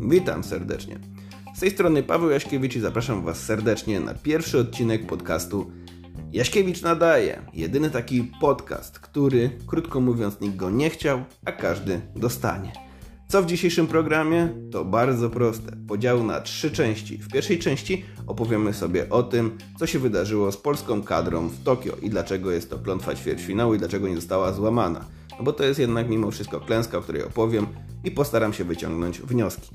Witam serdecznie. Z tej strony Paweł Jaśkiewicz i zapraszam Was serdecznie na pierwszy odcinek podcastu Jaśkiewicz nadaje. Jedyny taki podcast, który, krótko mówiąc, nikt go nie chciał, a każdy dostanie. Co w dzisiejszym programie? To bardzo proste. Podział na trzy części. W pierwszej części opowiemy sobie o tym, co się wydarzyło z polską kadrą w Tokio i dlaczego jest to klątwa ćwierćfinału i dlaczego nie została złamana. Bo to jest jednak mimo wszystko klęska, o której opowiem i postaram się wyciągnąć wnioski.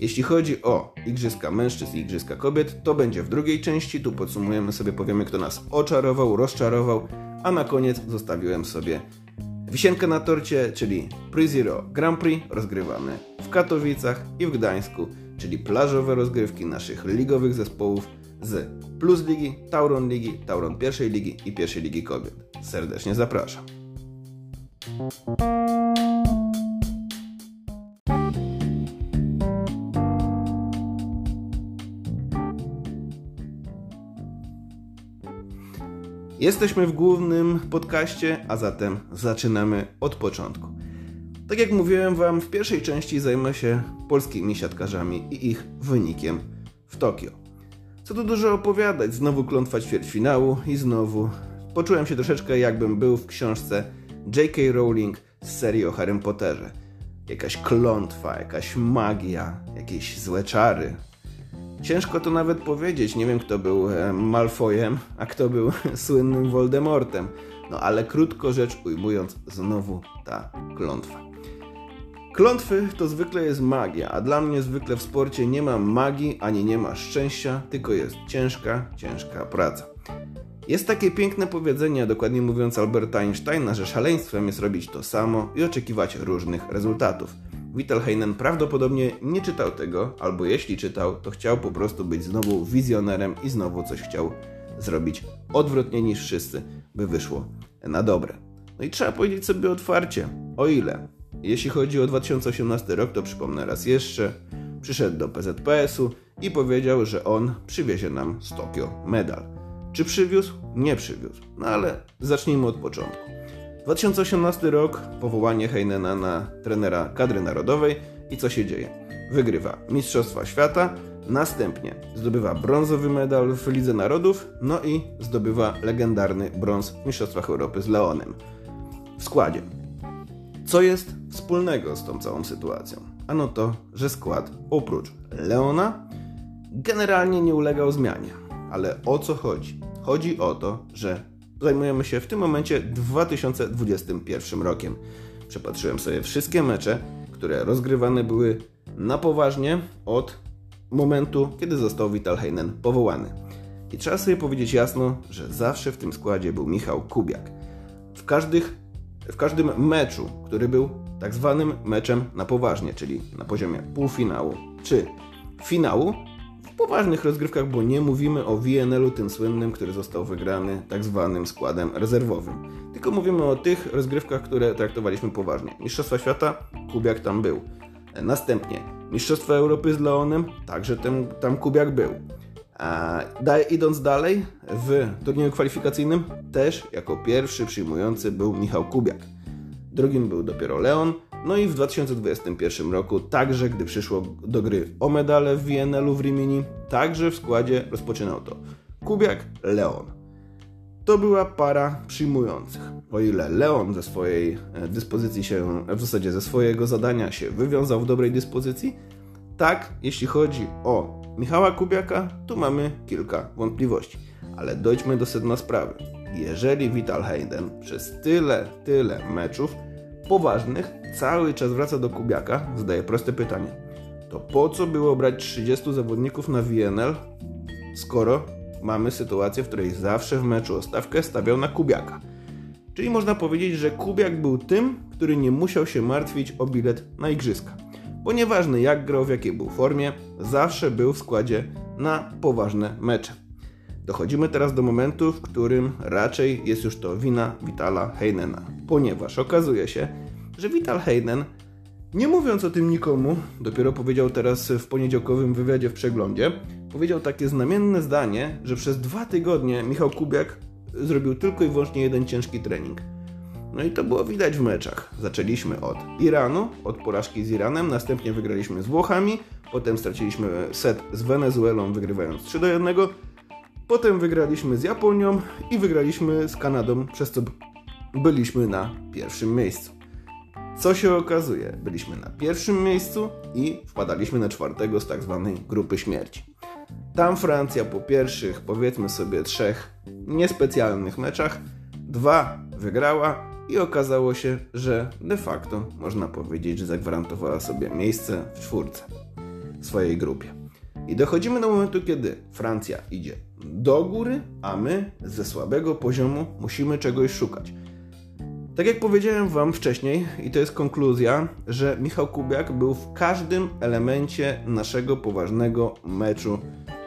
Jeśli chodzi o Igrzyska Mężczyzn i Igrzyska Kobiet, to będzie w drugiej części. Tu podsumujemy sobie, powiemy, kto nas oczarował, rozczarował, a na koniec zostawiłem sobie wisienkę na torcie, czyli Pre-Zero Grand Prix rozgrywane w Katowicach i w Gdańsku, czyli plażowe rozgrywki naszych ligowych zespołów z Plus Ligi, Tauron Ligi, Tauron pierwszej ligi i pierwszej ligi kobiet. Serdecznie zapraszam. Jesteśmy w głównym podcaście, a zatem zaczynamy od początku. Tak jak mówiłem Wam, w pierwszej części zajmę się polskimi siatkarzami i ich wynikiem w Tokio. Co tu dużo opowiadać, znowu klątwa ćwierćfinału i znowu poczułem się troszeczkę jakbym był w książce J.K. Rowling z serii o Harrym Potterze. Jakaś klątwa, jakaś magia, jakieś złe czary, Ciężko to nawet powiedzieć. Nie wiem, kto był e, Malfoyem, a kto był słynnym Voldemortem. No ale krótko rzecz ujmując, znowu ta klątwa. Klątwy to zwykle jest magia, a dla mnie zwykle w sporcie nie ma magii ani nie ma szczęścia, tylko jest ciężka, ciężka praca. Jest takie piękne powiedzenie, dokładnie mówiąc Alberta Einsteina, że szaleństwem jest robić to samo i oczekiwać różnych rezultatów. Wittelheinen prawdopodobnie nie czytał tego, albo jeśli czytał, to chciał po prostu być znowu wizjonerem i znowu coś chciał zrobić odwrotnie niż wszyscy, by wyszło na dobre. No i trzeba powiedzieć sobie otwarcie, o ile. Jeśli chodzi o 2018 rok, to przypomnę raz jeszcze, przyszedł do PZPS-u i powiedział, że on przywiezie nam z Tokio medal. Czy przywiózł? Nie przywiózł. No ale zacznijmy od początku. 2018 rok, powołanie Heinena na trenera kadry narodowej i co się dzieje? Wygrywa Mistrzostwa Świata, następnie zdobywa brązowy medal w Lidze Narodów, no i zdobywa legendarny brąz w Mistrzostwach Europy z Leonem. W składzie. Co jest wspólnego z tą całą sytuacją? Ano to, że skład oprócz Leona generalnie nie ulegał zmianie. Ale o co chodzi? Chodzi o to, że zajmujemy się w tym momencie 2021 rokiem. Przepatrzyłem sobie wszystkie mecze, które rozgrywane były na poważnie od momentu, kiedy został Vital Heinen powołany. I trzeba sobie powiedzieć jasno, że zawsze w tym składzie był Michał Kubiak. W, każdych, w każdym meczu, który był tak zwanym meczem na poważnie, czyli na poziomie półfinału czy finału, poważnych rozgrywkach, bo nie mówimy o WNL-u tym słynnym, który został wygrany tak zwanym składem rezerwowym. Tylko mówimy o tych rozgrywkach, które traktowaliśmy poważnie. Mistrzostwa Świata, Kubiak tam był. Następnie Mistrzostwa Europy z Leonem, także tam, tam Kubiak był. A idąc dalej, w turnieju kwalifikacyjnym też jako pierwszy przyjmujący był Michał Kubiak. Drugim był dopiero Leon, no i w 2021 roku, także gdy przyszło do gry o medale w WNL-u w Rimini, także w składzie rozpoczynał to Kubiak, Leon. To była para przyjmujących. O ile Leon ze swojej e, dyspozycji się, w zasadzie ze swojego zadania się wywiązał w dobrej dyspozycji, tak jeśli chodzi o Michała Kubiaka, tu mamy kilka wątpliwości. Ale dojdźmy do sedna sprawy. Jeżeli Vital Hayden przez tyle, tyle meczów poważnych cały czas wraca do Kubiaka, zadaje proste pytanie. To po co było brać 30 zawodników na WNL, skoro mamy sytuację, w której zawsze w meczu o stawkę stawiał na Kubiaka? Czyli można powiedzieć, że Kubiak był tym, który nie musiał się martwić o bilet na igrzyska. Bo nieważne jak grał, w jakiej był formie, zawsze był w składzie na poważne mecze. Dochodzimy teraz do momentu, w którym raczej jest już to wina Vitala Heinena, ponieważ okazuje się, że Vital Heinen, nie mówiąc o tym nikomu, dopiero powiedział teraz w poniedziałkowym wywiadzie w przeglądzie, powiedział takie znamienne zdanie, że przez dwa tygodnie Michał Kubiak zrobił tylko i wyłącznie jeden ciężki trening. No i to było widać w meczach. Zaczęliśmy od Iranu, od porażki z Iranem, następnie wygraliśmy z Włochami, potem straciliśmy set z Wenezuelą, wygrywając 3 do 1. Potem wygraliśmy z Japonią i wygraliśmy z Kanadą, przez co byliśmy na pierwszym miejscu. Co się okazuje? Byliśmy na pierwszym miejscu i wpadaliśmy na czwartego z tak zwanej grupy śmierci. Tam Francja po pierwszych, powiedzmy sobie, trzech niespecjalnych meczach, dwa wygrała i okazało się, że de facto można powiedzieć, że zagwarantowała sobie miejsce w czwórce w swojej grupie. I dochodzimy do momentu, kiedy Francja idzie do góry, a my ze słabego poziomu musimy czegoś szukać. Tak jak powiedziałem Wam wcześniej, i to jest konkluzja, że Michał Kubiak był w każdym elemencie naszego poważnego meczu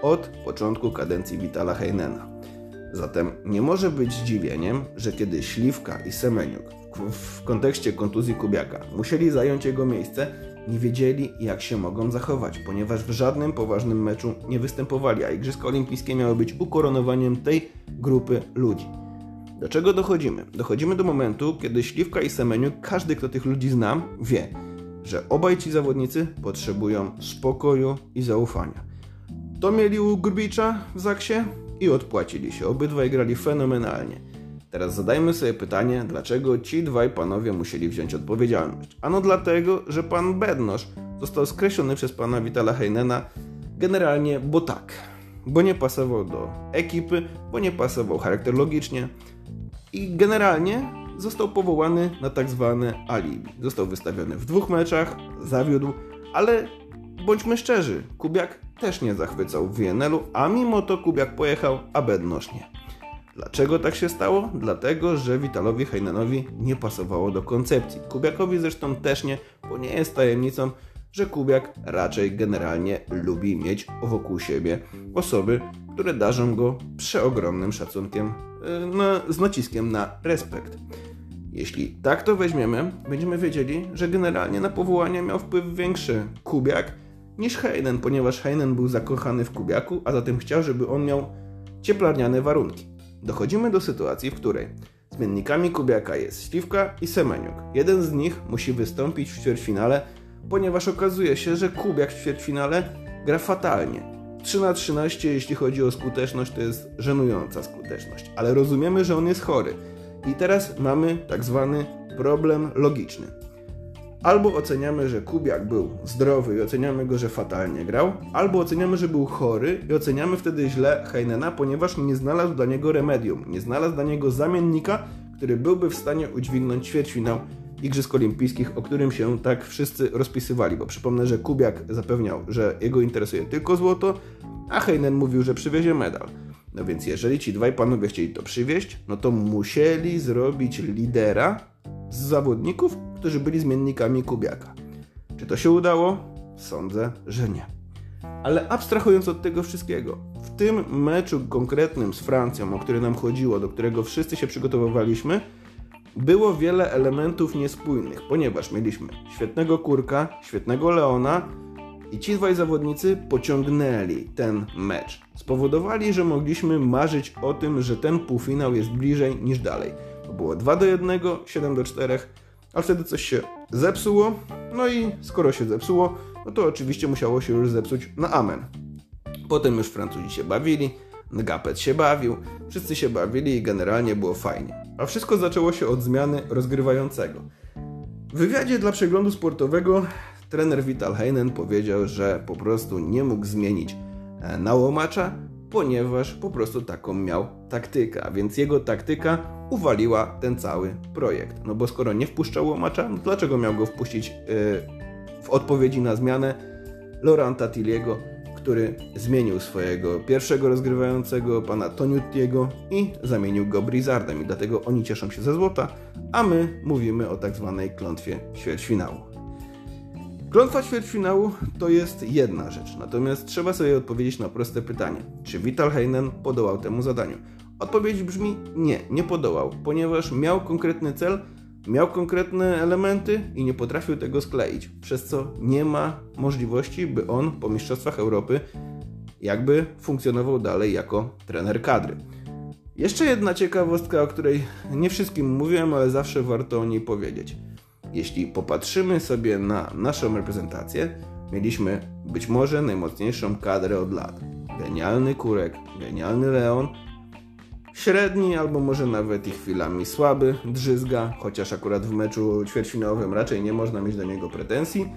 od początku kadencji Vitala Heinena. Zatem nie może być zdziwieniem, że kiedy Śliwka i Semeniuk w kontekście kontuzji Kubiaka musieli zająć jego miejsce, nie wiedzieli jak się mogą zachować, ponieważ w żadnym poważnym meczu nie występowali, a Igrzyska Olimpijskie miały być ukoronowaniem tej grupy ludzi. Do czego dochodzimy? Dochodzimy do momentu, kiedy Śliwka i Semeniuk, każdy kto tych ludzi zna, wie, że obaj ci zawodnicy potrzebują spokoju i zaufania. To mieli u Grubicza w Zaksie i odpłacili się. Obydwaj grali fenomenalnie. Teraz zadajmy sobie pytanie, dlaczego ci dwaj panowie musieli wziąć odpowiedzialność. Ano dlatego, że pan Bednosz został skreślony przez pana Witala Heinena generalnie, bo tak. Bo nie pasował do ekipy, bo nie pasował charakterologicznie i generalnie został powołany na tak zwane alibi. Został wystawiony w dwóch meczach, zawiódł, ale bądźmy szczerzy, Kubiak też nie zachwycał w WNL-u, a mimo to Kubiak pojechał, a Bednosz nie. Dlaczego tak się stało? Dlatego, że Witalowi Heinenowi nie pasowało do koncepcji. Kubiakowi zresztą też nie, bo nie jest tajemnicą, że Kubiak raczej generalnie lubi mieć wokół siebie osoby, które darzą go przeogromnym szacunkiem, yy, z naciskiem na respekt. Jeśli tak to weźmiemy, będziemy wiedzieli, że generalnie na powołanie miał wpływ większy Kubiak niż Heinen, ponieważ Heinen był zakochany w Kubiaku, a zatem chciał, żeby on miał cieplarniane warunki. Dochodzimy do sytuacji, w której zmiennikami Kubiaka jest Śliwka i Semeniuk. Jeden z nich musi wystąpić w ćwierćfinale, ponieważ okazuje się, że Kubiak w ćwierćfinale gra fatalnie. 3 na 13, jeśli chodzi o skuteczność, to jest żenująca skuteczność, ale rozumiemy, że on jest chory. I teraz mamy tak zwany problem logiczny. Albo oceniamy, że Kubiak był zdrowy i oceniamy go, że fatalnie grał, albo oceniamy, że był chory i oceniamy wtedy źle Heinena, ponieważ nie znalazł dla niego remedium, nie znalazł dla niego zamiennika, który byłby w stanie udźwignąć ćwierćfinał Igrzysk Olimpijskich, o którym się tak wszyscy rozpisywali, bo przypomnę, że Kubiak zapewniał, że jego interesuje tylko złoto, a Heinen mówił, że przywiezie medal. No więc jeżeli ci dwaj panowie chcieli to przywieźć, no to musieli zrobić lidera z zawodników, którzy byli zmiennikami Kubiaka. Czy to się udało? Sądzę, że nie. Ale abstrahując od tego wszystkiego, w tym meczu konkretnym z Francją, o który nam chodziło, do którego wszyscy się przygotowywaliśmy, było wiele elementów niespójnych, ponieważ mieliśmy świetnego Kurka, świetnego Leona i ci dwaj zawodnicy pociągnęli ten mecz. Spowodowali, że mogliśmy marzyć o tym, że ten półfinał jest bliżej niż dalej. To było 2 do 1, 7 do 4 a wtedy coś się zepsuło, no i skoro się zepsuło, no to oczywiście musiało się już zepsuć na amen. Potem już Francuzi się bawili, Ngapet się bawił, wszyscy się bawili i generalnie było fajnie. A wszystko zaczęło się od zmiany rozgrywającego. W wywiadzie dla przeglądu sportowego trener Vital Heinen powiedział, że po prostu nie mógł zmienić e, nałomacza, ponieważ po prostu taką miał taktykę, więc jego taktyka uwaliła ten cały projekt. No bo skoro nie wpuszczał łomacza, no dlaczego miał go wpuścić yy, w odpowiedzi na zmianę Laurenta Tilliego, który zmienił swojego pierwszego rozgrywającego, pana Toniutiego i zamienił go Blizzardem i dlatego oni cieszą się ze złota, a my mówimy o tak zwanej klątwie ćwierćfinału. Klątwa ćwierćfinału to jest jedna rzecz, natomiast trzeba sobie odpowiedzieć na proste pytanie. Czy Vital Heinen podołał temu zadaniu? Odpowiedź brzmi nie, nie podołał, ponieważ miał konkretny cel, miał konkretne elementy i nie potrafił tego skleić, przez co nie ma możliwości, by on po Mistrzostwach Europy jakby funkcjonował dalej jako trener kadry. Jeszcze jedna ciekawostka, o której nie wszystkim mówiłem, ale zawsze warto o niej powiedzieć. Jeśli popatrzymy sobie na naszą reprezentację, mieliśmy być może najmocniejszą kadrę od lat. Genialny Kurek, genialny Leon, średni albo może nawet i chwilami słaby Drzyzga, chociaż akurat w meczu ćwierćfinałowym raczej nie można mieć do niego pretensji.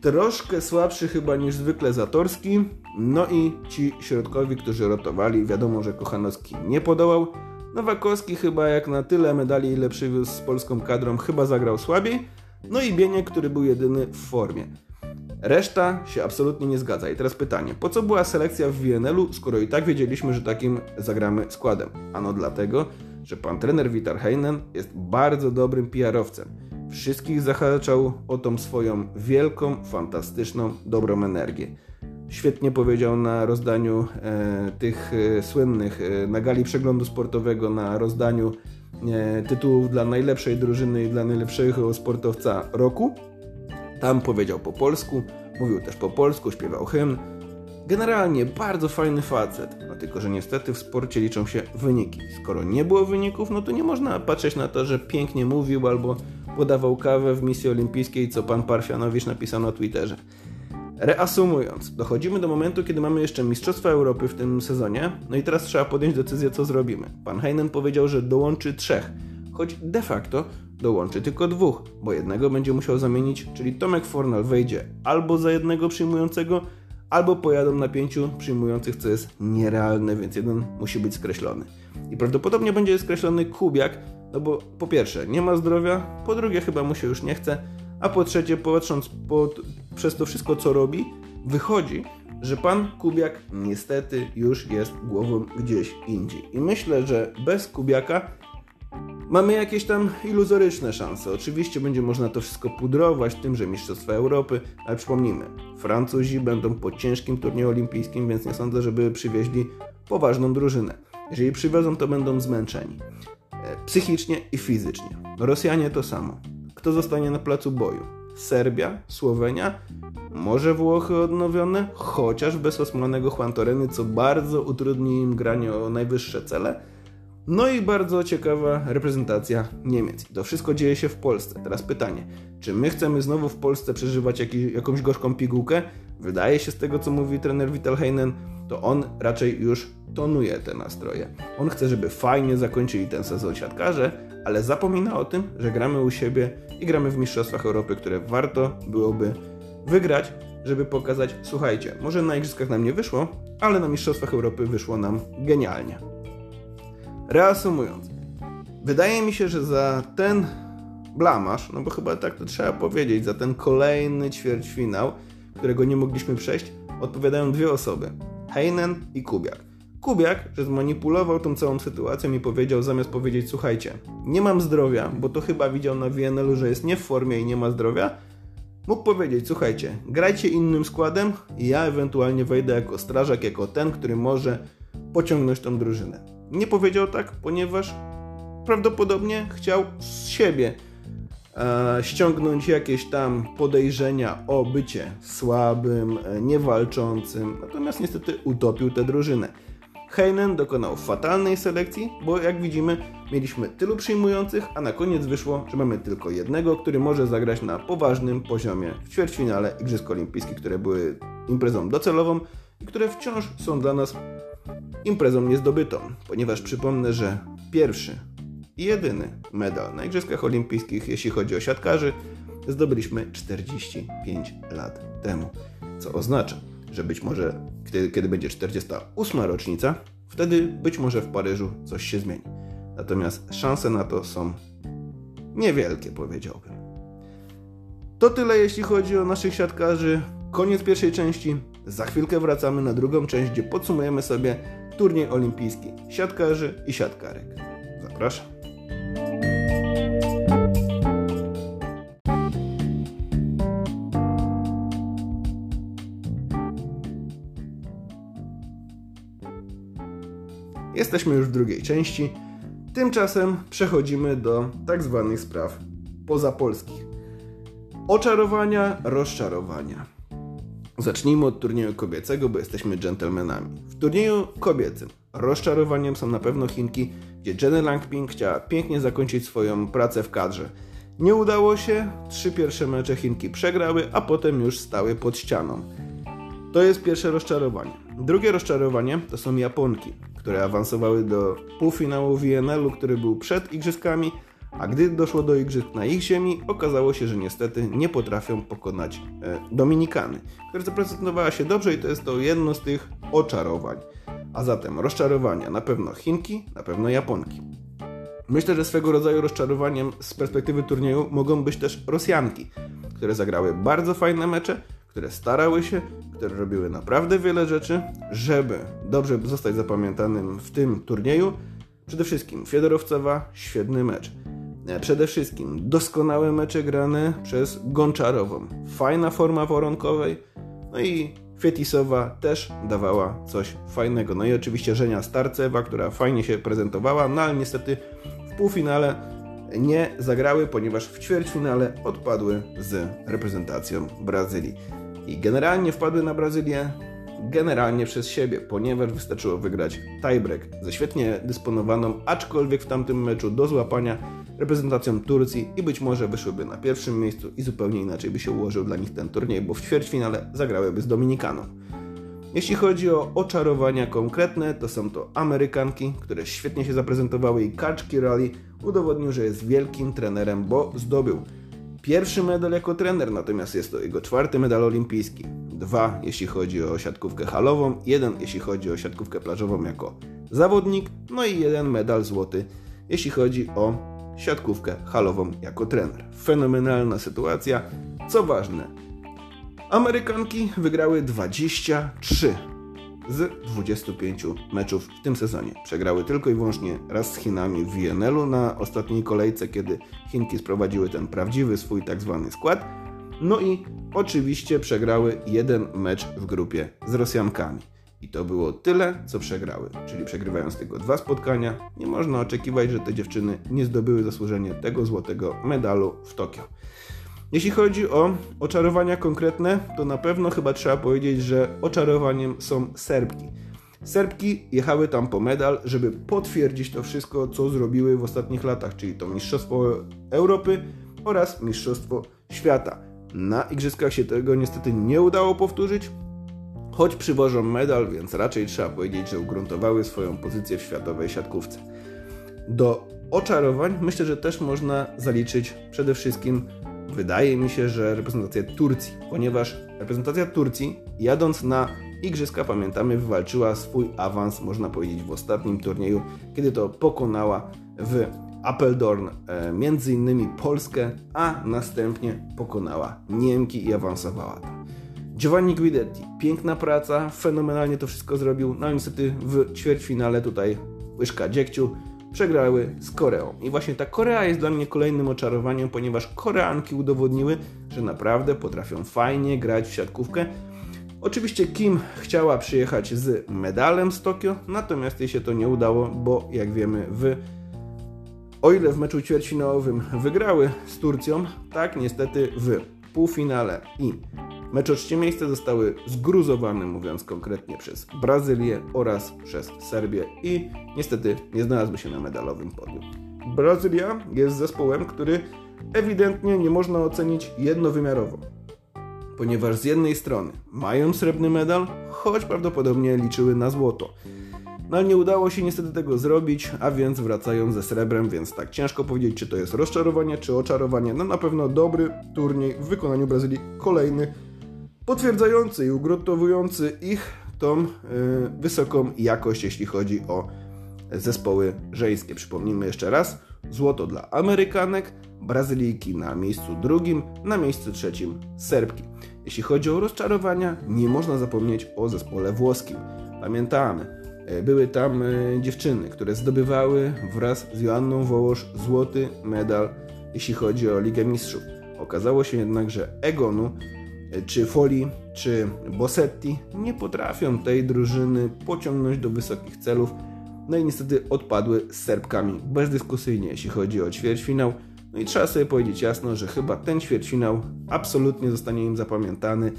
Troszkę słabszy chyba niż zwykle Zatorski, no i ci środkowi, którzy rotowali, wiadomo, że Kochanowski nie podołał. Nowakowski chyba jak na tyle medali, ile przywiózł z polską kadrą, chyba zagrał słabiej. No i Bieniek, który był jedyny w formie. Reszta się absolutnie nie zgadza. I teraz pytanie, po co była selekcja w WNL-u, skoro i tak wiedzieliśmy, że takim zagramy składem? Ano dlatego, że pan trener Vitar Heinen jest bardzo dobrym PR-owcem. Wszystkich zahaczał o tą swoją wielką, fantastyczną, dobrą energię. Świetnie powiedział na rozdaniu e, tych e, słynnych, e, na gali przeglądu sportowego, na rozdaniu e, tytułów dla najlepszej drużyny i dla najlepszego sportowca roku tam powiedział po polsku, mówił też po polsku, śpiewał hymn. Generalnie bardzo fajny facet, no tylko że niestety w sporcie liczą się wyniki. Skoro nie było wyników, no to nie można patrzeć na to, że pięknie mówił albo podawał kawę w misji olimpijskiej, co pan Parfianowicz napisał na Twitterze. Reasumując, dochodzimy do momentu, kiedy mamy jeszcze Mistrzostwa Europy w tym sezonie, no i teraz trzeba podjąć decyzję, co zrobimy. Pan Heinen powiedział, że dołączy trzech, choć de facto dołączy tylko dwóch, bo jednego będzie musiał zamienić, czyli Tomek Fornal wejdzie albo za jednego przyjmującego, albo pojadą na pięciu przyjmujących, co jest nierealne, więc jeden musi być skreślony. I prawdopodobnie będzie skreślony Kubiak, no bo po pierwsze nie ma zdrowia, po drugie chyba mu się już nie chce, a po trzecie patrząc pod, przez to wszystko co robi, wychodzi, że pan Kubiak niestety już jest głową gdzieś indziej. I myślę, że bez Kubiaka Mamy jakieś tam iluzoryczne szanse. Oczywiście będzie można to wszystko pudrować tym, że Mistrzostwa Europy, ale przypomnijmy, Francuzi będą po ciężkim turnieju olimpijskim, więc nie sądzę, żeby przywieźli poważną drużynę. Jeżeli przywiozą, to będą zmęczeni. E, psychicznie i fizycznie. Rosjanie to samo. Kto zostanie na placu boju? Serbia, Słowenia, może Włochy odnowione, chociaż bez osmanego Juan co bardzo utrudni im granie o najwyższe cele. No i bardzo ciekawa reprezentacja Niemiec. To wszystko dzieje się w Polsce. Teraz pytanie, czy my chcemy znowu w Polsce przeżywać jakąś gorzką pigułkę? Wydaje się z tego, co mówi trener Vital Heinen, to on raczej już tonuje te nastroje. On chce, żeby fajnie zakończyli ten sezon siatkarze, ale zapomina o tym, że gramy u siebie i gramy w Mistrzostwach Europy, które warto byłoby wygrać, żeby pokazać, słuchajcie, może na Igrzyskach nam nie wyszło, ale na Mistrzostwach Europy wyszło nam genialnie. Reasumując, wydaje mi się, że za ten blamasz, no bo chyba tak to trzeba powiedzieć, za ten kolejny ćwierćfinał, którego nie mogliśmy przejść, odpowiadają dwie osoby. Heinen i Kubiak. Kubiak, że zmanipulował tą całą sytuacją i powiedział, zamiast powiedzieć, słuchajcie, nie mam zdrowia, bo to chyba widział na WNL-u, że jest nie w formie i nie ma zdrowia, mógł powiedzieć, słuchajcie, grajcie innym składem i ja ewentualnie wejdę jako strażak, jako ten, który może pociągnąć tą drużynę. Nie powiedział tak, ponieważ prawdopodobnie chciał z siebie e, ściągnąć jakieś tam podejrzenia o bycie słabym, e, niewalczącym, natomiast niestety utopił tę drużynę. Heinen dokonał fatalnej selekcji, bo jak widzimy, mieliśmy tylu przyjmujących, a na koniec wyszło, że mamy tylko jednego, który może zagrać na poważnym poziomie w ćwierćfinale Igrzysk Olimpijskich, które były imprezą docelową i które wciąż są dla nas imprezą niezdobytą, ponieważ przypomnę, że pierwszy i jedyny medal na Igrzyskach Olimpijskich, jeśli chodzi o siatkarzy, zdobyliśmy 45 lat temu. Co oznacza, że być może kiedy, kiedy będzie 48 rocznica, wtedy być może w Paryżu coś się zmieni. Natomiast szanse na to są niewielkie, powiedziałbym. To tyle, jeśli chodzi o naszych siatkarzy. Koniec pierwszej części. Za chwilkę wracamy na drugą część, gdzie podsumujemy sobie turniej olimpijski siatkarzy i siatkarek. Zapraszam. Jesteśmy już w drugiej części. Tymczasem przechodzimy do tak zwanych spraw pozapolskich. Oczarowania, rozczarowania. Zacznijmy od turnieju kobiecego, bo jesteśmy dżentelmenami. W turnieju kobiecym rozczarowaniem są na pewno Chinki, gdzie Jenny Langping chciała pięknie zakończyć swoją pracę w kadrze. Nie udało się, trzy pierwsze mecze Chinki przegrały, a potem już stały pod ścianą. To jest pierwsze rozczarowanie. Drugie rozczarowanie to są Japonki, które awansowały do półfinału WNL-u, który był przed igrzyskami, a gdy doszło do igrzysk na ich ziemi, okazało się, że niestety nie potrafią pokonać e, Dominikany, która zaprezentowała się dobrze i to jest to jedno z tych oczarowań. A zatem rozczarowania na pewno Chinki, na pewno Japonki. Myślę, że swego rodzaju rozczarowaniem z perspektywy turnieju mogą być też Rosjanki, które zagrały bardzo fajne mecze, które starały się, które robiły naprawdę wiele rzeczy, żeby dobrze zostać zapamiętanym w tym turnieju. Przede wszystkim Fiedorowcowa, świetny mecz. Przede wszystkim doskonałe mecze grane przez Gonczarową. Fajna forma woronkowej. No i Fietisowa też dawała coś fajnego. No i oczywiście Żenia Starcewa, która fajnie się prezentowała, no ale niestety w półfinale nie zagrały, ponieważ w ćwierćfinale odpadły z reprezentacją Brazylii. I generalnie wpadły na Brazylię generalnie przez siebie, ponieważ wystarczyło wygrać tiebreak ze świetnie dysponowaną, aczkolwiek w tamtym meczu do złapania reprezentacją Turcji i być może wyszłyby na pierwszym miejscu i zupełnie inaczej by się ułożył dla nich ten turniej, bo w ćwierćfinale zagrałyby z Dominikaną. Jeśli chodzi o oczarowania konkretne, to są to Amerykanki, które świetnie się zaprezentowały i Kaczki Rally udowodnił, że jest wielkim trenerem, bo zdobył pierwszy medal jako trener, natomiast jest to jego czwarty medal olimpijski. Dwa, jeśli chodzi o siatkówkę halową, jeden, jeśli chodzi o siatkówkę plażową jako zawodnik, no i jeden medal złoty, jeśli chodzi o siatkówkę halową jako trener. Fenomenalna sytuacja. Co ważne, Amerykanki wygrały 23 z 25 meczów w tym sezonie. Przegrały tylko i wyłącznie raz z Chinami w WNL-u na ostatniej kolejce, kiedy Chinki sprowadziły ten prawdziwy swój tak zwany skład. No i oczywiście przegrały jeden mecz w grupie z Rosjankami. I to było tyle, co przegrały. Czyli przegrywając tylko dwa spotkania, nie można oczekiwać, że te dziewczyny nie zdobyły zasłużenie tego złotego medalu w Tokio. Jeśli chodzi o oczarowania konkretne, to na pewno chyba trzeba powiedzieć, że oczarowaniem są Serbki. Serbki jechały tam po medal, żeby potwierdzić to wszystko, co zrobiły w ostatnich latach, czyli to Mistrzostwo Europy oraz Mistrzostwo Świata. Na Igrzyskach się tego niestety nie udało powtórzyć, choć przywożą medal, więc raczej trzeba powiedzieć, że ugruntowały swoją pozycję w światowej siatkówce. Do oczarowań myślę, że też można zaliczyć przede wszystkim wydaje mi się, że reprezentacja Turcji, ponieważ reprezentacja Turcji, jadąc na Igrzyska, pamiętamy, wywalczyła swój awans, można powiedzieć, w ostatnim turnieju, kiedy to pokonała w Apeldoorn e, między innymi Polskę, a następnie pokonała Niemki i awansowała tam. Giovanni Guidetti, piękna praca, fenomenalnie to wszystko zrobił, no niestety w ćwierćfinale tutaj łyżka dziegciu, przegrały z Koreą. I właśnie ta Korea jest dla mnie kolejnym oczarowaniem, ponieważ Koreanki udowodniły, że naprawdę potrafią fajnie grać w siatkówkę. Oczywiście Kim chciała przyjechać z medalem z Tokio, natomiast jej się to nie udało, bo jak wiemy w o ile w meczu ćwierćfinałowym wygrały z Turcją, tak niestety w półfinale i Mecz o trzecie miejsce zostały zgruzowane, mówiąc konkretnie, przez Brazylię oraz przez Serbię i niestety nie znalazły się na medalowym podium. Brazylia jest zespołem, który ewidentnie nie można ocenić jednowymiarowo, ponieważ z jednej strony mają srebrny medal, choć prawdopodobnie liczyły na złoto. No ale nie udało się niestety tego zrobić, a więc wracają ze srebrem, więc tak ciężko powiedzieć, czy to jest rozczarowanie, czy oczarowanie. No na pewno dobry turniej w wykonaniu Brazylii, kolejny potwierdzający i ugruntowujący ich tą y, wysoką jakość, jeśli chodzi o zespoły żeńskie. Przypomnijmy jeszcze raz: złoto dla Amerykanek, Brazylijki na miejscu drugim, na miejscu trzecim Serbki. Jeśli chodzi o rozczarowania, nie można zapomnieć o zespole włoskim. Pamiętamy, y, były tam y, dziewczyny, które zdobywały wraz z Joanną Wołosz złoty medal, jeśli chodzi o Ligę Mistrzów. Okazało się jednak, że Egonu czy Foli, czy Bossetti nie potrafią tej drużyny pociągnąć do wysokich celów. No i niestety odpadły z Serbkami bezdyskusyjnie, jeśli chodzi o ćwierćfinał. No i trzeba sobie powiedzieć jasno, że chyba ten ćwierćfinał absolutnie zostanie im zapamiętany.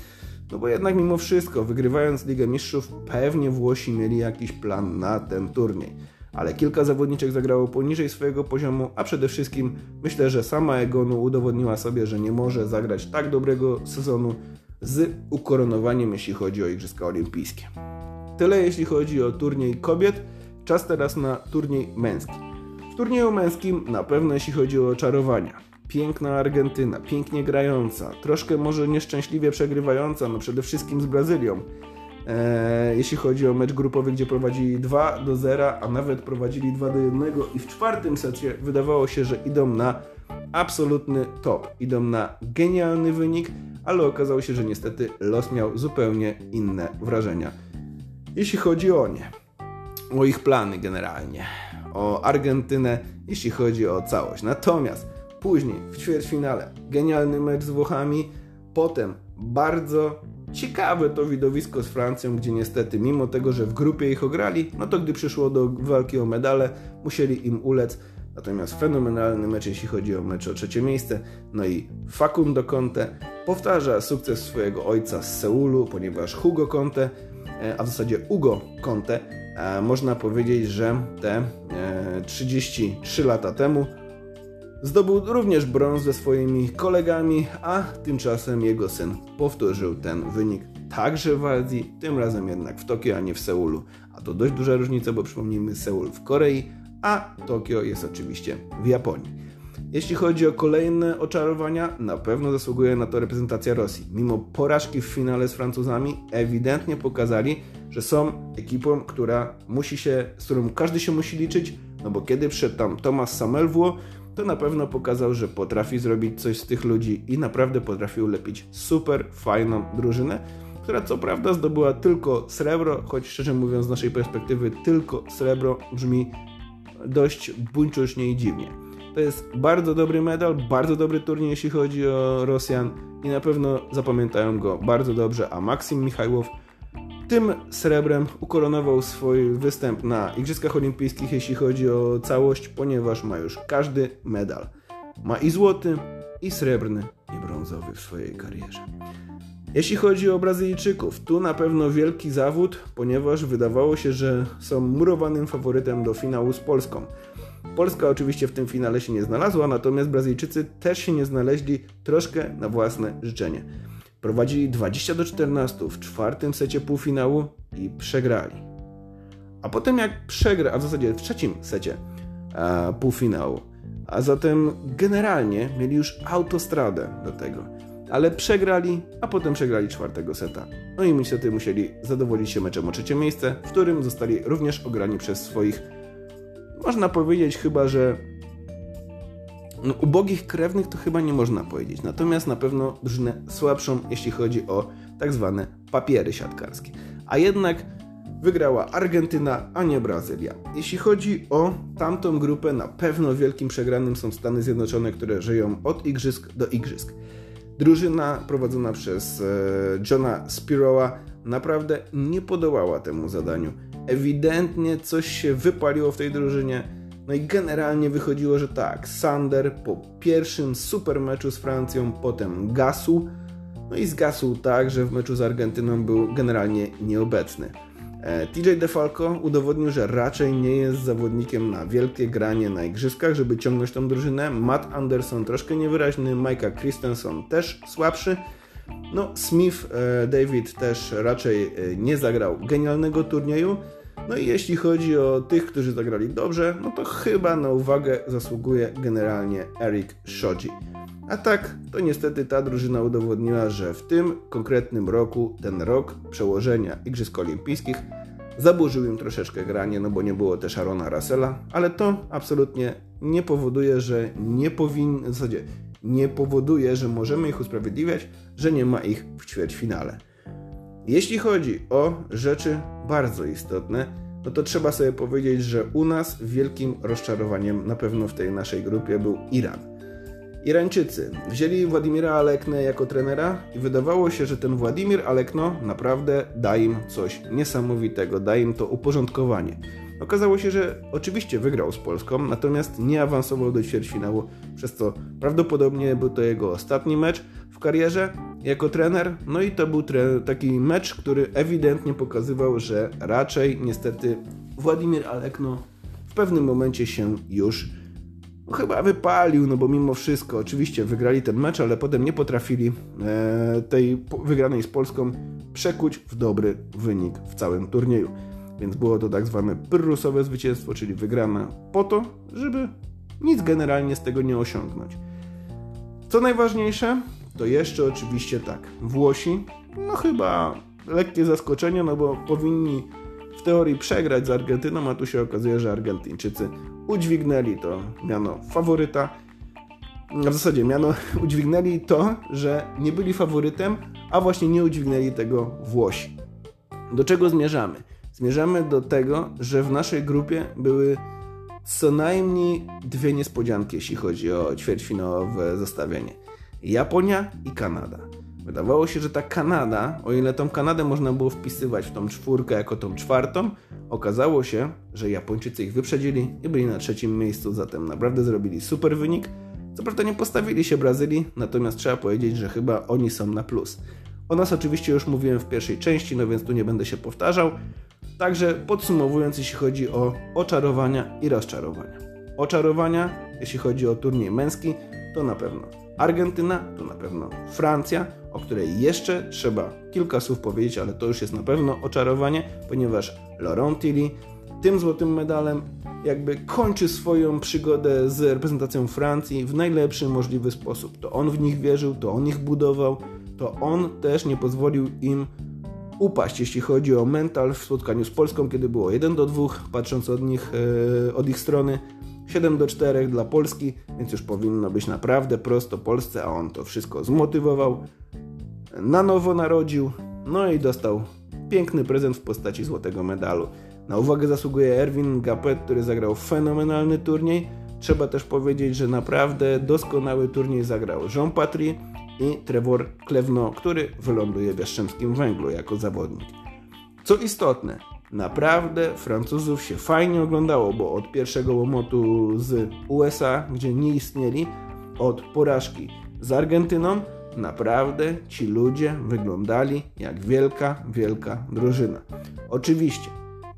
No bo jednak mimo wszystko, wygrywając Ligę Mistrzów, pewnie Włosi mieli jakiś plan na ten turniej. Ale kilka zawodniczek zagrało poniżej swojego poziomu, a przede wszystkim myślę, że sama Egonu udowodniła sobie, że nie może zagrać tak dobrego sezonu z ukoronowaniem, jeśli chodzi o Igrzyska Olimpijskie. Tyle jeśli chodzi o turniej kobiet. Czas teraz na turniej męski. W turnieju męskim na pewno jeśli chodzi o czarowania. Piękna Argentyna, pięknie grająca, troszkę może nieszczęśliwie przegrywająca, no przede wszystkim z Brazylią. Eee, jeśli chodzi o mecz grupowy, gdzie prowadzili 2 do 0, a nawet prowadzili 2 do 1 i w czwartym secie wydawało się, że idą na absolutny top, idą na genialny wynik, ale okazało się, że niestety los miał zupełnie inne wrażenia. Jeśli chodzi o nie, o ich plany generalnie, o Argentynę, jeśli chodzi o całość. Natomiast później w ćwierćfinale genialny mecz z Włochami, potem bardzo ciekawe to widowisko z Francją, gdzie niestety mimo tego, że w grupie ich ograli, no to gdy przyszło do walki o medale, musieli im ulec. Natomiast fenomenalny mecz, jeśli chodzi o mecz o trzecie miejsce. No i Facundo Conte powtarza sukces swojego ojca z Seulu, ponieważ Hugo Conte E, a w zasadzie Ugo Conte, e, można powiedzieć, że te 33 e, lata temu zdobył również brąz ze swoimi kolegami, a tymczasem jego syn powtórzył ten wynik także w Azji, tym razem jednak w Tokio, a nie w Seulu. A to dość duża różnica, bo przypomnijmy Seul w Korei, a Tokio jest oczywiście w Japonii. Jeśli chodzi o kolejne oczarowania, na pewno zasługuje na to reprezentacja Rosji. Mimo porażki w finale z Francuzami, ewidentnie pokazali, że są ekipą, która musi się, z którą każdy się musi liczyć, no bo kiedy przyszedł tam Thomas Samelwło, to na pewno pokazał, że potrafi zrobić coś z tych ludzi i naprawdę potrafi ulepić super fajną drużynę, która co prawda zdobyła tylko srebro, choć szczerze mówiąc z naszej perspektywy tylko srebro brzmi dość buńczucznie i dziwnie. To jest bardzo dobry medal, bardzo dobry turniej, jeśli chodzi o Rosjan i na pewno zapamiętają go bardzo dobrze, a Maksim Michajłow tym srebrem ukoronował swój występ na Igrzyskach Olimpijskich, jeśli chodzi o całość, ponieważ ma już każdy medal. Ma i złoty, i srebrny, i brązowy w swojej karierze. Jeśli chodzi o Brazylijczyków, tu na pewno wielki zawód, ponieważ wydawało się, że są murowanym faworytem do finału z Polską. Polska oczywiście w tym finale się nie znalazła, natomiast Brazylijczycy też się nie znaleźli troszkę na własne życzenie. Prowadzili 20 do 14 w czwartym secie półfinału i przegrali. A potem jak przegra, a w zasadzie w trzecim secie a, półfinału, a zatem generalnie mieli już autostradę do tego. Ale przegrali, a potem przegrali czwartego seta. No i niestety musieli zadowolić się meczem o trzecie miejsce, w którym zostali również ograni przez swoich można powiedzieć chyba, że no, ubogich krewnych to chyba nie można powiedzieć. Natomiast na pewno drużynę słabszą, jeśli chodzi o tak zwane papiery siatkarskie. A jednak wygrała Argentyna, a nie Brazylia. Jeśli chodzi o tamtą grupę, na pewno wielkim przegranym są Stany Zjednoczone, które żyją od igrzysk do igrzysk. Drużyna prowadzona przez e, Johna Spiroa naprawdę nie podołała temu zadaniu ewidentnie coś się wypaliło w tej drużynie. No i generalnie wychodziło, że tak, Sander po pierwszym super meczu z Francją, potem gasł. No i zgasł tak, że w meczu z Argentyną był generalnie nieobecny. E, TJ DeFalco udowodnił, że raczej nie jest zawodnikiem na wielkie granie na igrzyskach, żeby ciągnąć tą drużynę. Matt Anderson troszkę niewyraźny, Micah Christensen też słabszy. No, Smith e, David też raczej e, nie zagrał genialnego turnieju. No i jeśli chodzi o tych, którzy zagrali dobrze, no to chyba na uwagę zasługuje generalnie Eric Shoji. A tak, to niestety ta drużyna udowodniła, że w tym konkretnym roku, ten rok przełożenia Igrzysk Olimpijskich, zaburzył im troszeczkę granie, no bo nie było też Arona Russella, ale to absolutnie nie powoduje, że nie powinni, w zasadzie nie powoduje, że możemy ich usprawiedliwiać, że nie ma ich w ćwierćfinale. Jeśli chodzi o rzeczy bardzo istotne, no to trzeba sobie powiedzieć, że u nas wielkim rozczarowaniem na pewno w tej naszej grupie był Iran. Irańczycy wzięli Władimira Aleknę jako trenera i wydawało się, że ten Władimir Alekno naprawdę da im coś niesamowitego, da im to uporządkowanie. Okazało się, że oczywiście wygrał z Polską, natomiast nie awansował do ćwierćfinału, przez co prawdopodobnie był to jego ostatni mecz w karierze, jako trener. No i to był taki mecz, który ewidentnie pokazywał, że raczej niestety Władimir Alekno w pewnym momencie się już no, chyba wypalił, no bo mimo wszystko, oczywiście wygrali ten mecz, ale potem nie potrafili e, tej wygranej z Polską przekuć w dobry wynik w całym turnieju. Więc było to tak zwane pyrrusowe zwycięstwo, czyli wygrana po to, żeby nic generalnie z tego nie osiągnąć. Co najważniejsze, to jeszcze oczywiście tak, Włosi, no chyba lekkie zaskoczenie, no bo powinni w teorii przegrać z Argentyną, a tu się okazuje, że Argentyńczycy udźwignęli to miano faworyta. W zasadzie miano udźwignęli to, że nie byli faworytem, a właśnie nie udźwignęli tego Włosi. Do czego zmierzamy? Zmierzamy do tego, że w naszej grupie były co najmniej dwie niespodzianki, jeśli chodzi o ćwierćfinałowe zestawienie. Japonia i Kanada. Wydawało się, że ta Kanada, o ile tą Kanadę można było wpisywać w tą czwórkę jako tą czwartą, okazało się, że Japończycy ich wyprzedzili i byli na trzecim miejscu, zatem naprawdę zrobili super wynik. Co prawda nie postawili się Brazylii, natomiast trzeba powiedzieć, że chyba oni są na plus. O nas oczywiście już mówiłem w pierwszej części, no więc tu nie będę się powtarzał. Także podsumowując, jeśli chodzi o oczarowania i rozczarowania. Oczarowania, jeśli chodzi o turniej męski, to na pewno Argentyna, to na pewno Francja, o której jeszcze trzeba kilka słów powiedzieć, ale to już jest na pewno oczarowanie, ponieważ Laurent Tilly tym złotym medalem jakby kończy swoją przygodę z reprezentacją Francji w najlepszy możliwy sposób. To on w nich wierzył, to on ich budował, to on też nie pozwolił im upaść, jeśli chodzi o mental w spotkaniu z Polską, kiedy było 1 do 2, patrząc od nich, e, od ich strony. 7 do 4 dla Polski, więc już powinno być naprawdę prosto Polsce, a on to wszystko zmotywował, na nowo narodził, no i dostał piękny prezent w postaci złotego medalu. Na uwagę zasługuje Erwin Gapet, który zagrał fenomenalny turniej. Trzeba też powiedzieć, że naprawdę doskonały turniej zagrał Jean Patry i Trevor Klewno, który wyląduje w Jastrzębskim Węglu jako zawodnik. Co istotne, Naprawdę Francuzów się fajnie oglądało, bo od pierwszego łomotu z USA, gdzie nie istnieli, od porażki z Argentyną, naprawdę ci ludzie wyglądali jak wielka, wielka drużyna. Oczywiście,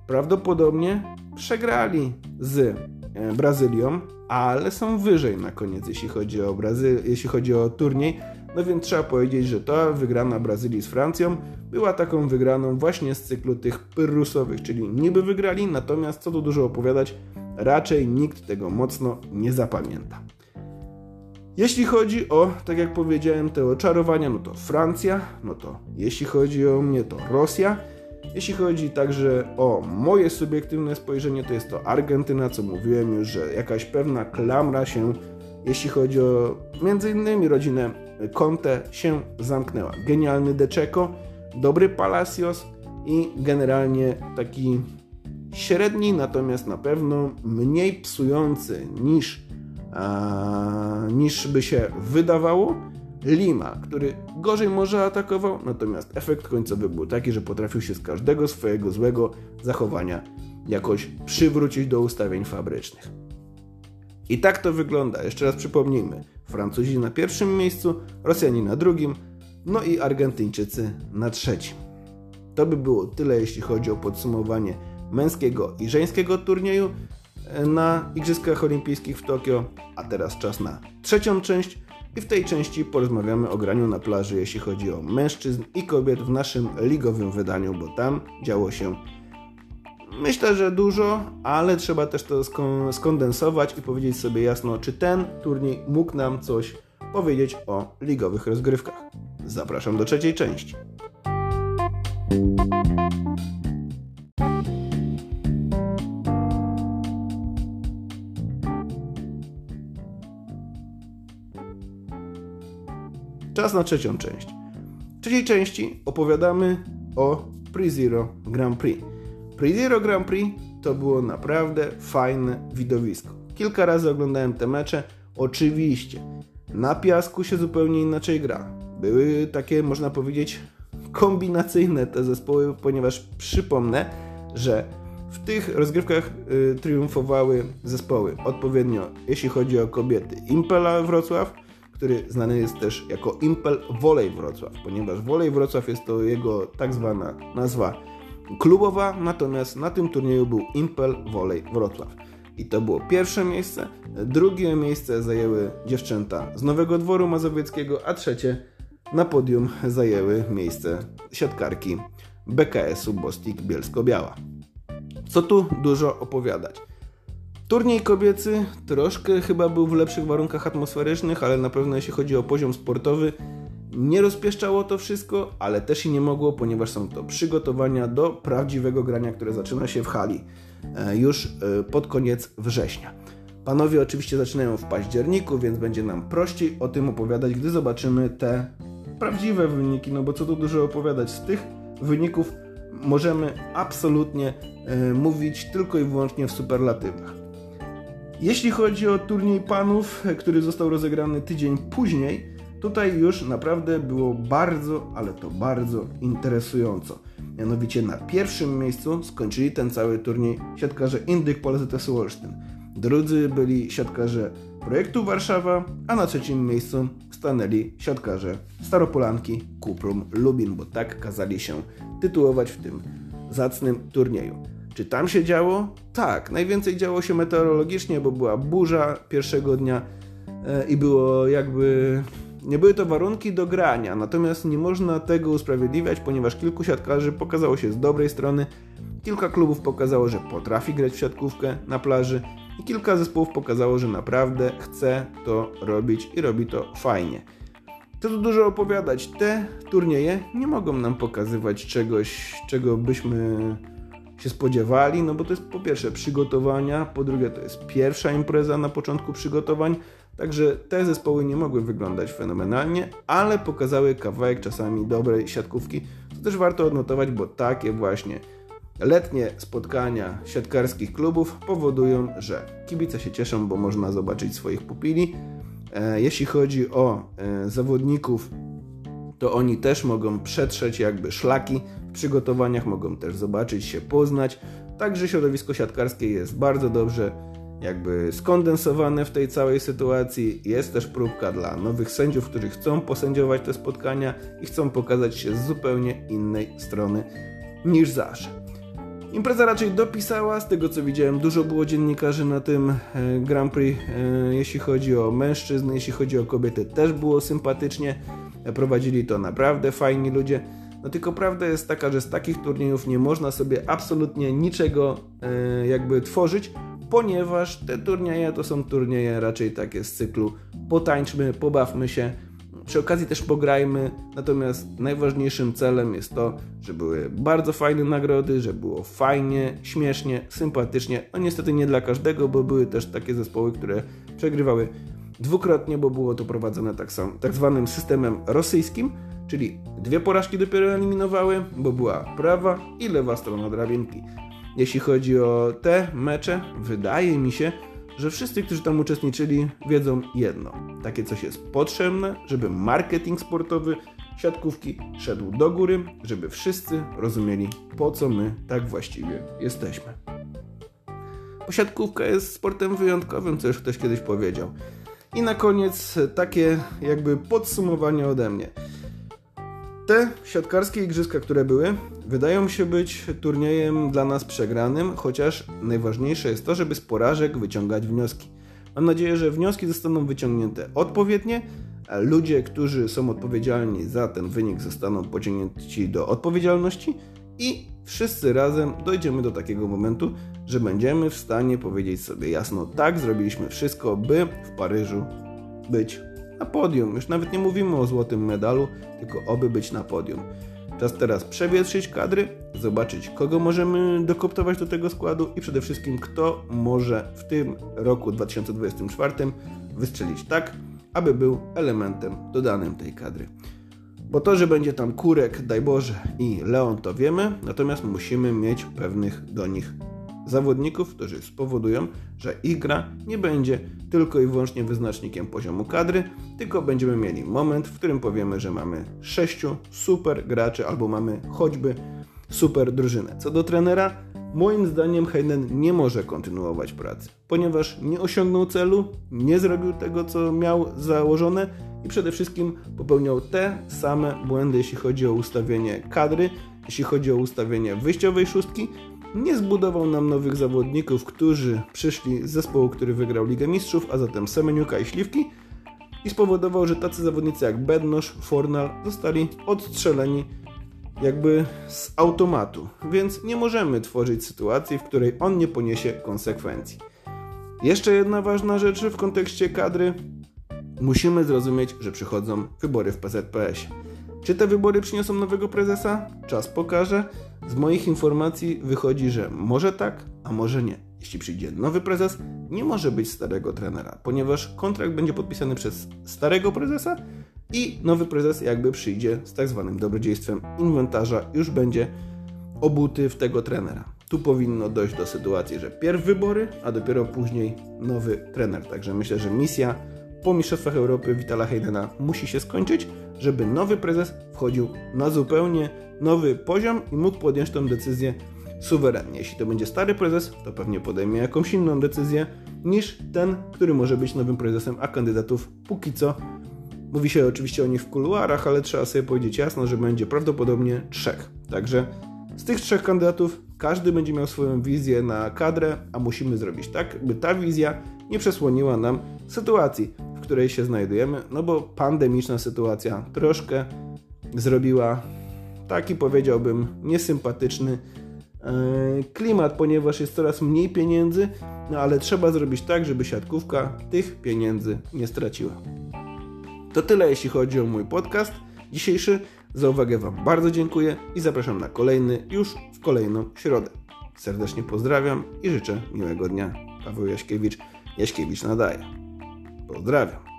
prawdopodobnie przegrali z e, Brazylią, ale są wyżej na koniec, jeśli chodzi o, Brazy jeśli chodzi o turniej. No więc trzeba powiedzieć, że ta wygrana Brazylii z Francją była taką wygraną właśnie z cyklu tych pyrrusowych, czyli niby wygrali, natomiast co tu dużo opowiadać, raczej nikt tego mocno nie zapamięta. Jeśli chodzi o, tak jak powiedziałem, te oczarowania, no to Francja, no to jeśli chodzi o mnie, to Rosja. Jeśli chodzi także o moje subiektywne spojrzenie, to jest to Argentyna, co mówiłem już, że jakaś pewna klamra się, jeśli chodzi o między innymi rodzinę Conte, się zamknęła. Genialny De dobry Palacios i generalnie taki średni, natomiast na pewno mniej psujący niż, a, niż by się wydawało. Lima, który gorzej może atakował, natomiast efekt końcowy był taki, że potrafił się z każdego swojego złego zachowania jakoś przywrócić do ustawień fabrycznych. I tak to wygląda. Jeszcze raz przypomnijmy. Francuzi na pierwszym miejscu, Rosjanie na drugim, no i Argentyńczycy na trzecim. To by było tyle, jeśli chodzi o podsumowanie męskiego i żeńskiego turnieju e, na Igrzyskach Olimpijskich w Tokio, a teraz czas na trzecią część i w tej części porozmawiamy o graniu na plaży, jeśli chodzi o mężczyzn i kobiet w naszym ligowym wydaniu, bo tam działo się myślę, że dużo, ale trzeba też to skondensować i powiedzieć sobie jasno, czy ten turniej mógł nam coś powiedzieć o ligowych rozgrywkach. Zapraszam do trzeciej części. Czas na trzecią część. W trzeciej części opowiadamy o Pre-Zero Grand Prix. Pre-Zero Grand Prix to było naprawdę fajne widowisko. Kilka razy oglądałem te mecze. Oczywiście na piasku się zupełnie inaczej gra. Były takie, można powiedzieć, kombinacyjne te zespoły, ponieważ przypomnę, że w tych rozgrywkach y, triumfowały zespoły odpowiednio, jeśli chodzi o kobiety, Impela Wrocław, który znany jest też jako Impel Volley Wrocław, ponieważ Volley Wrocław jest to jego tak zwana nazwa klubowa, natomiast na tym turnieju był Impel Volley Wrocław. I to było pierwsze miejsce. Drugie miejsce zajęły dziewczęta z Nowego Dworu Mazowieckiego, a trzecie na podium zajęły miejsce siatkarki BKS-u Bostik Bielsko-Biała. Co tu dużo opowiadać? Turniej kobiecy troszkę chyba był w lepszych warunkach atmosferycznych, ale na pewno jeśli chodzi o poziom sportowy, nie rozpieszczało to wszystko, ale też i nie mogło, ponieważ są to przygotowania do prawdziwego grania, które zaczyna się w hali e, już e, pod koniec września. Panowie oczywiście zaczynają w październiku, więc będzie nam prościej o tym opowiadać, gdy zobaczymy te prawdziwe wyniki, no bo co tu dużo opowiadać, z tych wyników możemy absolutnie e, mówić tylko i wyłącznie w superlatywach. Jeśli chodzi o turniej panów, który został rozegrany tydzień później, tutaj już naprawdę było bardzo, ale to bardzo interesująco. Mianowicie na pierwszym miejscu skończyli ten cały turniej siatkarze Indyk PolZS Olsztyn. Drudzy byli siatkarze projektu Warszawa, a na trzecim miejscu stanęli siatkarze Staropolanki Kuprum Lubin, bo tak kazali się tytułować w tym zacnym turnieju. Czy tam się działo? Tak, najwięcej działo się meteorologicznie, bo była burza pierwszego dnia e, i było jakby. Nie były to warunki do grania, natomiast nie można tego usprawiedliwiać, ponieważ kilku siatkarzy pokazało się z dobrej strony, kilka klubów pokazało, że potrafi grać w siatkówkę na plaży i kilka zespołów pokazało, że naprawdę chce to robić i robi to fajnie. To tu dużo opowiadać. Te turnieje nie mogą nam pokazywać czegoś, czego byśmy się spodziewali, no bo to jest po pierwsze przygotowania, po drugie to jest pierwsza impreza na początku przygotowań, także te zespoły nie mogły wyglądać fenomenalnie, ale pokazały kawałek czasami dobrej siatkówki, to też warto odnotować, bo takie właśnie letnie spotkania siatkarskich klubów powodują, że kibice się cieszą, bo można zobaczyć swoich pupili. E, jeśli chodzi o e, zawodników, to oni też mogą przetrzeć jakby szlaki przygotowaniach, mogą też zobaczyć się, poznać. Także środowisko siatkarskie jest bardzo dobrze jakby skondensowane w tej całej sytuacji. Jest też próbka dla nowych sędziów, którzy chcą posędziować te spotkania i chcą pokazać się z zupełnie innej strony niż zawsze. Impreza raczej dopisała, z tego co widziałem, dużo było dziennikarzy na tym e, Grand Prix, e, jeśli chodzi o mężczyzn, jeśli chodzi o kobiety, też było sympatycznie. Prowadzili to naprawdę fajni ludzie. No tylko prawda jest taka, że z takich turniejów nie można sobie absolutnie niczego e, jakby tworzyć, ponieważ te turnieje to są turnieje raczej takie z cyklu potańczmy, pobawmy się, przy okazji też pograjmy, natomiast najważniejszym celem jest to, że były bardzo fajne nagrody, że było fajnie, śmiesznie, sympatycznie. No niestety nie dla każdego, bo były też takie zespoły, które przegrywały dwukrotnie, bo było to prowadzone tak, sam, tak zwanym systemem rosyjskim, czyli dwie porażki dopiero eliminowały, bo była prawa i lewa strona drabinki. Jeśli chodzi o te mecze, wydaje mi się, że wszyscy, którzy tam uczestniczyli, wiedzą jedno. Takie coś jest potrzebne, żeby marketing sportowy siatkówki szedł do góry, żeby wszyscy rozumieli, po co my tak właściwie jesteśmy. Bo siatkówka jest sportem wyjątkowym, co już ktoś kiedyś powiedział. I na koniec takie jakby podsumowanie ode mnie. Te siatkarskie igrzyska, które były, wydają się być turniejem dla nas przegranym, chociaż najważniejsze jest to, żeby z porażek wyciągać wnioski. Mam nadzieję, że wnioski zostaną wyciągnięte odpowiednie, a ludzie, którzy są odpowiedzialni za ten wynik, zostaną pociągnięci do odpowiedzialności i wszyscy razem dojdziemy do takiego momentu, że będziemy w stanie powiedzieć sobie jasno: tak, zrobiliśmy wszystko, by w Paryżu być na podium. Już nawet nie mówimy o złotym medalu, tylko oby być na podium. Czas teraz przewietrzyć kadry, zobaczyć kogo możemy dokoptować do tego składu i przede wszystkim kto może w tym roku 2024 wystrzelić tak, aby był elementem dodanym tej kadry. Bo to, że będzie tam Kurek, daj Boże i Leon to wiemy, natomiast musimy mieć pewnych do nich zawodników, którzy spowodują, że ich gra nie będzie tylko i wyłącznie wyznacznikiem poziomu kadry, tylko będziemy mieli moment, w którym powiemy, że mamy sześciu super graczy albo mamy choćby super drużynę. Co do trenera, moim zdaniem Hayden nie może kontynuować pracy, ponieważ nie osiągnął celu, nie zrobił tego, co miał założone i przede wszystkim popełniał te same błędy, jeśli chodzi o ustawienie kadry, jeśli chodzi o ustawienie wyjściowej szóstki. Nie zbudował nam nowych zawodników, którzy przyszli z zespołu, który wygrał Ligę Mistrzów, a zatem Semeniuka i Śliwki i spowodował, że tacy zawodnicy jak Bednosz, Fornal zostali odstrzeleni jakby z automatu, więc nie możemy tworzyć sytuacji, w której on nie poniesie konsekwencji. Jeszcze jedna ważna rzecz w kontekście kadry. Musimy zrozumieć, że przychodzą wybory w PZPS. Czy te wybory przyniosą nowego prezesa? Czas pokaże. Z moich informacji wychodzi, że może tak, a może nie. Jeśli przyjdzie nowy prezes, nie może być starego trenera, ponieważ kontrakt będzie podpisany przez starego prezesa i nowy prezes jakby przyjdzie z tak zwanym dobrodziejstwem inwentarza, już będzie obuty w tego trenera. Tu powinno dojść do sytuacji, że pierw wybory, a dopiero później nowy trener. Także myślę, że misja po Mistrzostwach Europy Witala Heidena musi się skończyć, żeby nowy prezes wchodził na zupełnie nowy poziom i mógł podjąć tę decyzję suwerennie. Jeśli to będzie stary prezes, to pewnie podejmie jakąś inną decyzję niż ten, który może być nowym prezesem, a kandydatów póki co Mówi się oczywiście o nich w kuluarach, ale trzeba sobie powiedzieć jasno, że będzie prawdopodobnie trzech. Także z tych trzech kandydatów każdy będzie miał swoją wizję na kadrę, a musimy zrobić tak, by ta wizja nie przesłoniła nam sytuacji, w której się znajdujemy, no bo pandemiczna sytuacja troszkę zrobiła taki powiedziałbym niesympatyczny e, klimat, ponieważ jest coraz mniej pieniędzy, no ale trzeba zrobić tak, żeby siatkówka tych pieniędzy nie straciła. To tyle jeśli chodzi o mój podcast dzisiejszy. Za uwagę Wam bardzo dziękuję i zapraszam na kolejny już w kolejną środę. Serdecznie pozdrawiam i życzę miłego dnia. Paweł Jaśkiewicz, Jaśkiewicz nadaje. Pozdrawiam.